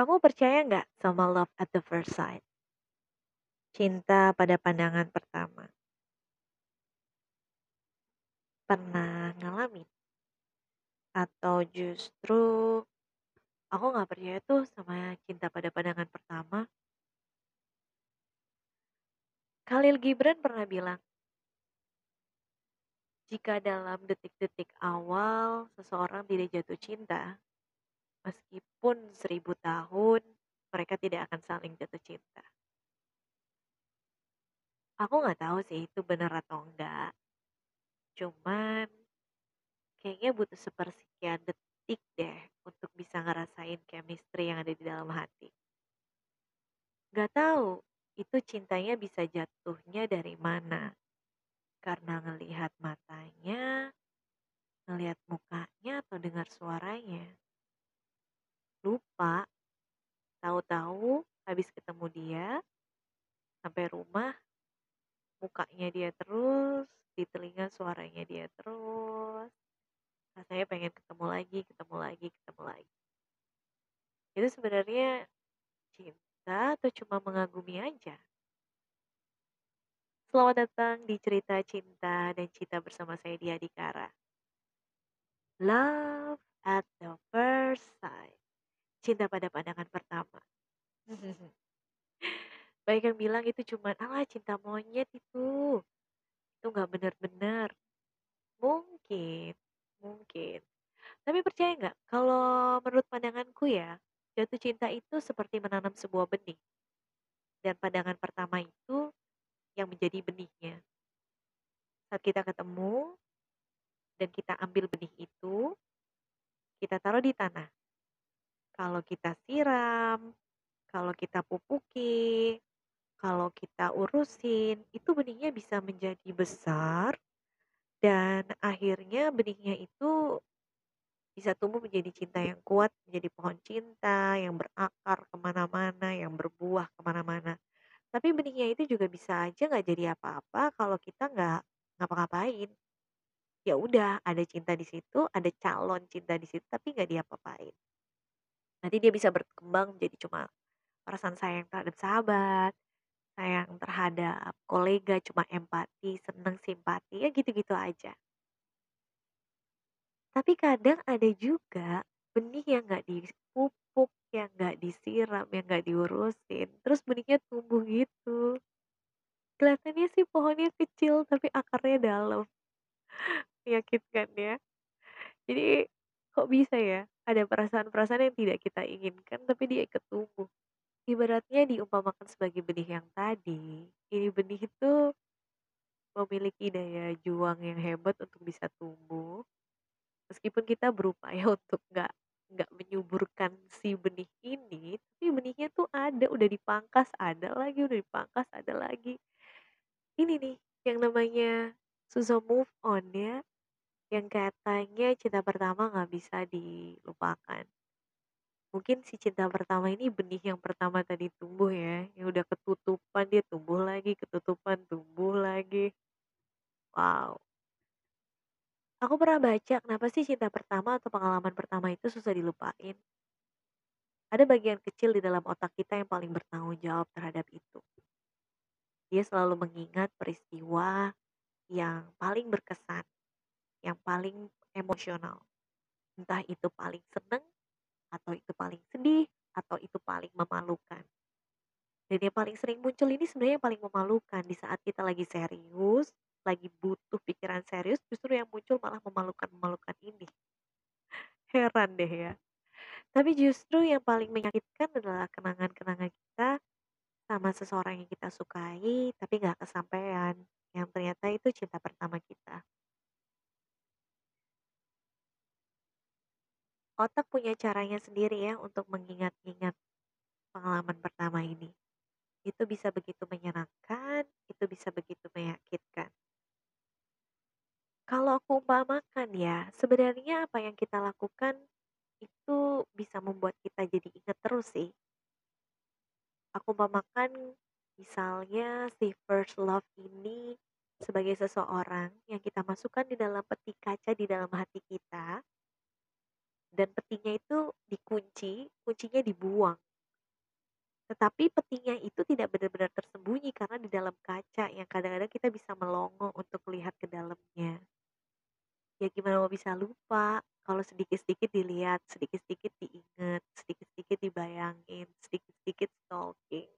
Kamu percaya nggak sama love at the first sight? Cinta pada pandangan pertama. Pernah ngalamin? Atau justru aku nggak percaya tuh sama cinta pada pandangan pertama? Khalil Gibran pernah bilang, jika dalam detik-detik awal seseorang tidak jatuh cinta, meskipun seribu tahun mereka tidak akan saling jatuh cinta. Aku nggak tahu sih itu benar atau enggak. Cuman kayaknya butuh sepersekian detik deh untuk bisa ngerasain chemistry yang ada di dalam hati. Gak tahu itu cintanya bisa jatuhnya dari mana. Karena ngelihat matanya, ngelihat mukanya atau dengar suaranya. Lupa, tahu-tahu habis ketemu dia, sampai rumah, mukanya dia terus, di telinga suaranya dia terus. Rasanya pengen ketemu lagi, ketemu lagi, ketemu lagi. Itu sebenarnya cinta atau cuma mengagumi aja? Selamat datang di cerita cinta dan cinta bersama saya Dia Dikara. Love at the first sight. Cinta pada pandangan pertama. Baik yang bilang itu cuma alah cinta monyet itu. Itu nggak benar-benar. Mungkin, mungkin. Tapi percaya nggak kalau menurut pandanganku ya, jatuh cinta itu seperti menanam sebuah benih. Dan pandangan pertama itu yang menjadi benihnya. Saat kita ketemu dan kita ambil benih itu, kita taruh di tanah. Kalau kita siram, kalau kita pupuki, kalau kita urusin, itu benihnya bisa menjadi besar dan akhirnya benihnya itu bisa tumbuh menjadi cinta yang kuat, menjadi pohon cinta yang berakar ke mana-mana, yang berbuah ke mana-mana. Tapi benihnya itu juga bisa aja nggak jadi apa-apa kalau kita nggak ngapa-ngapain. Ya udah, ada cinta di situ, ada calon cinta di situ, tapi nggak diapa-apain. Nanti dia bisa berkembang menjadi cuma perasaan sayang terhadap sahabat, sayang terhadap kolega, cuma empati, seneng, simpati, ya gitu-gitu aja. Tapi kadang ada juga benih yang nggak dipupuk yang nggak disiram, yang nggak diurusin, terus benihnya tumbuh gitu. Kelihatannya sih pohonnya kecil tapi akarnya dalam. Menyakitkan ya. Jadi kok bisa ya ada perasaan-perasaan yang tidak kita inginkan tapi dia ikut tumbuh. Ibaratnya diumpamakan sebagai benih yang tadi, ini benih itu memiliki daya juang yang hebat untuk bisa tumbuh. Meskipun kita berupaya untuk nggak nggak menyuburkan si benih ini, tapi benihnya tuh ada, udah dipangkas ada lagi, udah dipangkas ada lagi. Ini nih yang namanya susah move on ya, yang katanya cinta pertama nggak bisa dilupakan. Mungkin si cinta pertama ini benih yang pertama tadi tumbuh ya, yang udah ketutupan dia tumbuh lagi, ketutupan tumbuh lagi. Wow. Aku pernah baca kenapa sih cinta pertama atau pengalaman pertama itu susah dilupain. Ada bagian kecil di dalam otak kita yang paling bertanggung jawab terhadap itu. Dia selalu mengingat peristiwa yang paling berkesan, yang paling emosional. Entah itu paling seneng, atau itu paling sedih, atau itu paling memalukan. Dan yang paling sering muncul ini sebenarnya yang paling memalukan di saat kita lagi serius, lagi butuh pikiran serius justru yang muncul malah memalukan-memalukan ini. Heran deh ya. Tapi justru yang paling menyakitkan adalah kenangan-kenangan kita sama seseorang yang kita sukai tapi nggak kesampaian. Yang ternyata itu cinta pertama kita. Otak punya caranya sendiri ya untuk mengingat-ingat pengalaman pertama ini. Itu bisa begitu menyenangkan, itu bisa begitu menyakitkan. Kalau aku umpamakan ya, sebenarnya apa yang kita lakukan itu bisa membuat kita jadi ingat terus sih. Aku umpamakan misalnya si first love ini sebagai seseorang yang kita masukkan di dalam peti kaca di dalam hati kita dan petinya itu dikunci, kuncinya dibuang Tetapi petinya itu tidak benar-benar tersembunyi karena di dalam kaca yang kadang-kadang kita bisa melongo untuk lihat ke dalamnya. Ya gimana mau bisa lupa kalau sedikit-sedikit dilihat, sedikit-sedikit diingat, sedikit-sedikit dibayangin, sedikit-sedikit stalking,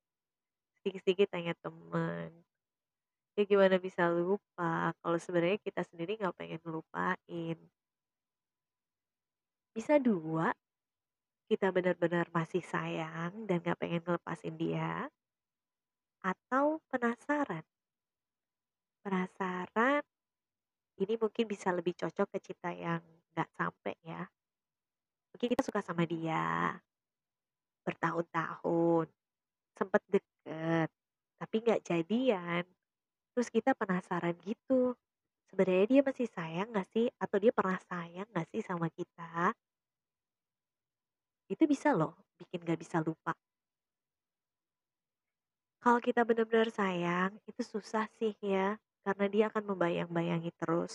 sedikit-sedikit tanya temen. Ya gimana bisa lupa kalau sebenarnya kita sendiri nggak pengen ngelupain. Bisa dua, kita benar-benar masih sayang dan gak pengen ngelepasin dia, atau penasaran. Penasaran, ini mungkin bisa lebih cocok ke cinta yang gak sampai ya. Mungkin kita suka sama dia, bertahun-tahun, sempet deket, tapi gak jadian. Terus kita penasaran gitu, sebenarnya dia masih sayang gak sih? Atau dia pernah sayang gak sih sama kita? Itu bisa loh bikin gak bisa lupa. Kalau kita benar-benar sayang, itu susah sih ya, karena dia akan membayang-bayangi terus.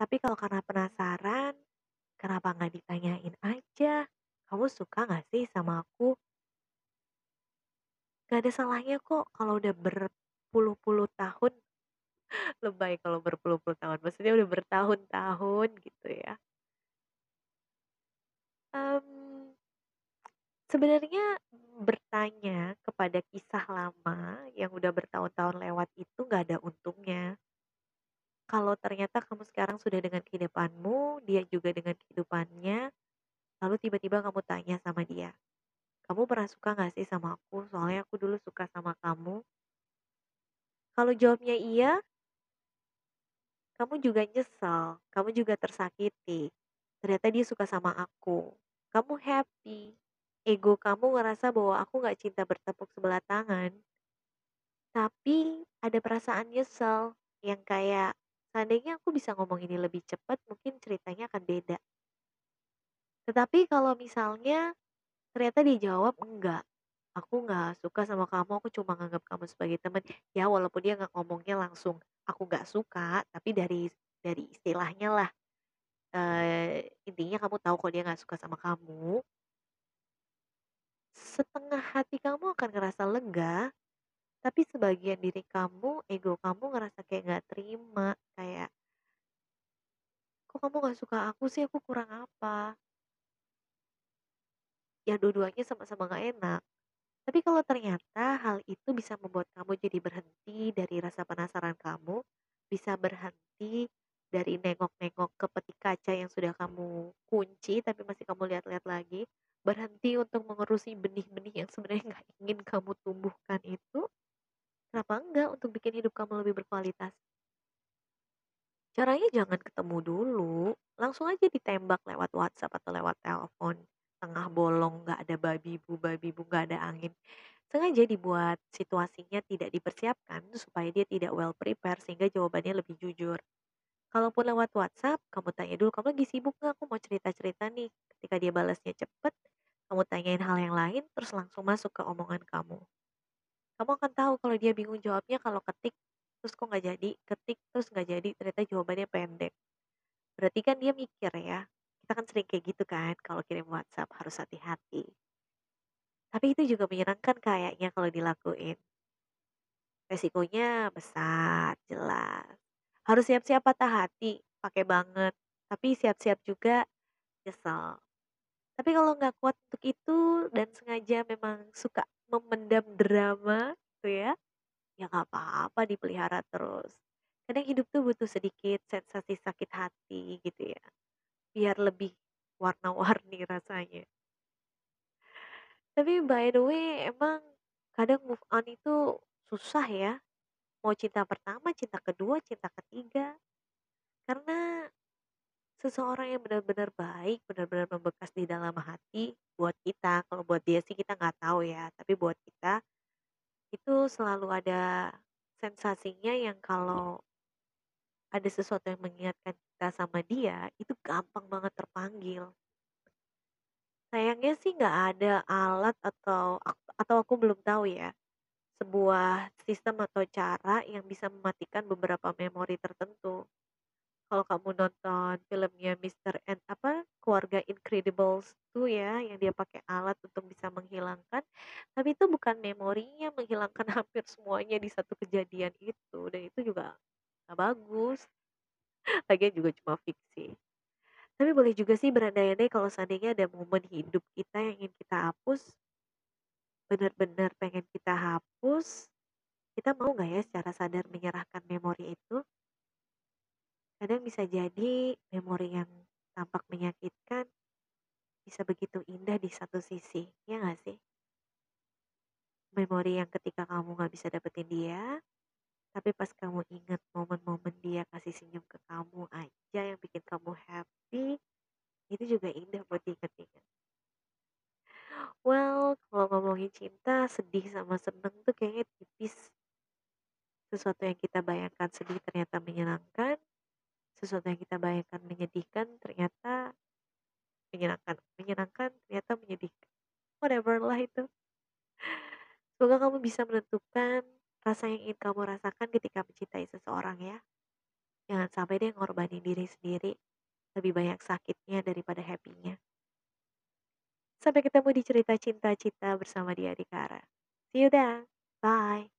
Tapi kalau karena penasaran, kenapa nggak ditanyain aja, "Kamu suka nggak sih sama aku?" Gak ada salahnya kok kalau udah berpuluh-puluh tahun lebay kalau berpuluh-puluh tahun, maksudnya udah bertahun-tahun gitu ya. Mmm, sebenarnya bertanya kepada kisah lama yang udah bertahun-tahun lewat itu nggak ada untungnya. Kalau ternyata kamu sekarang sudah dengan kehidupanmu, dia juga dengan kehidupannya, lalu tiba-tiba kamu tanya sama dia, "Kamu pernah suka nggak sih sama aku? Soalnya aku dulu suka sama kamu." Kalau jawabnya iya kamu juga nyesel, kamu juga tersakiti. Ternyata dia suka sama aku. Kamu happy, ego kamu ngerasa bahwa aku nggak cinta bertepuk sebelah tangan. Tapi ada perasaan nyesel yang kayak, seandainya aku bisa ngomong ini lebih cepat, mungkin ceritanya akan beda. Tetapi kalau misalnya ternyata dia jawab, "Enggak, aku nggak suka sama kamu, aku cuma nganggap kamu sebagai teman." Ya walaupun dia nggak ngomongnya langsung, "Aku nggak suka," tapi dari dari istilahnya lah, eee, intinya kamu tahu kalau dia nggak suka sama kamu setengah hati kamu akan ngerasa lega, tapi sebagian diri kamu, ego kamu ngerasa kayak nggak terima, kayak "Kok kamu nggak suka aku sih? Aku kurang apa?" Ya dua-duanya sama-sama nggak enak. Tapi kalau ternyata hal itu bisa membuat kamu jadi berhenti dari rasa penasaran kamu, bisa berhenti dari nengok-nengok ke peti kaca yang sudah kamu kunci tapi masih kamu lihat-lihat lagi, berhenti untuk mengurusi benih-benih yang sebenarnya nggak ingin kamu tumbuhkan itu, kenapa enggak untuk bikin hidup kamu lebih berkualitas? Caranya jangan ketemu dulu, langsung aja ditembak lewat WhatsApp atau lewat telepon, tengah bolong, nggak ada babi bu babi bu, nggak ada angin. Sengaja dibuat situasinya tidak dipersiapkan supaya dia tidak well prepare sehingga jawabannya lebih jujur. Kalaupun lewat WhatsApp, kamu tanya dulu, "Kamu lagi sibuk nggak? Aku mau cerita-cerita nih." Ketika dia balasnya cepet, kamu tanyain hal yang lain, terus langsung masuk ke omongan kamu. Kamu akan tahu kalau dia bingung jawabnya kalau ketik, terus kok nggak jadi, ketik, terus nggak jadi, ternyata jawabannya pendek. Berarti kan dia mikir ya, kita kan sering kayak gitu kan kalau kirim WhatsApp, harus hati-hati. Tapi itu juga menyenangkan kayaknya kalau dilakuin. Resikonya besar, jelas. Harus siap-siap patah hati, pakai banget. Tapi siap-siap juga nyesel. Tapi kalau nggak kuat untuk itu dan sengaja memang suka memendam drama tuh ya, ya nggak apa-apa dipelihara terus. Kadang hidup tuh butuh sedikit sensasi sakit hati gitu ya, biar lebih warna-warni rasanya. Tapi by the way emang kadang move on itu susah ya, mau cinta pertama, cinta kedua, cinta ketiga. Karena seseorang yang benar-benar baik, benar-benar membekas di dalam hati buat kita, kalau buat dia sih kita nggak tahu ya, tapi buat kita, itu selalu ada sensasinya yang kalau ada sesuatu yang mengingatkan kita sama dia, itu gampang banget terpanggil. Sayangnya sih nggak ada alat atau atau aku belum tahu ya, sebuah sistem atau cara yang bisa mematikan beberapa memori tertentu. Kalau kamu nonton filmnya Mr. and apa, Keluarga Incredibles 2 ya, yang dia pakai alat untuk bisa menghilangkan, tapi itu bukan memorinya, menghilangkan hampir semuanya di satu kejadian itu, dan itu juga nggak bagus. Lagian juga cuma fiksi. Tapi boleh juga sih berandai-andai kalau seandainya ada momen hidup kita yang ingin kita hapus, benar-benar pengen kita hapus, kita mau nggak ya secara sadar menyerahkan memori itu? Kadang bisa jadi memori yang tampak menyakitkan, bisa begitu indah di satu sisi, ya nggak sih? Memori yang ketika kamu nggak bisa dapetin dia, tapi pas kamu ingat momen-momen dia kasih senyum ke kamu aja yang bikin kamu happy, itu juga indah buat diingat-ingat. Well, kalau ngomongin cinta, sedih sama seneng tuh kayaknya tipis. Sesuatu yang kita bayangkan sedih ternyata menyenangkan, sesuatu yang kita bayangkan menyedihkan ternyata menyenangkan, menyenangkan ternyata menyedihkan. Whatever lah itu. Semoga kamu bisa menentukan rasa yang ingin kamu rasakan ketika mencintai seseorang ya. Jangan sampai deh ngorbanin diri sendiri. Lebih banyak sakitnya daripada happy-nya. Sampai ketemu di cerita cinta-cinta bersama dia di Kara. See you then. Bye.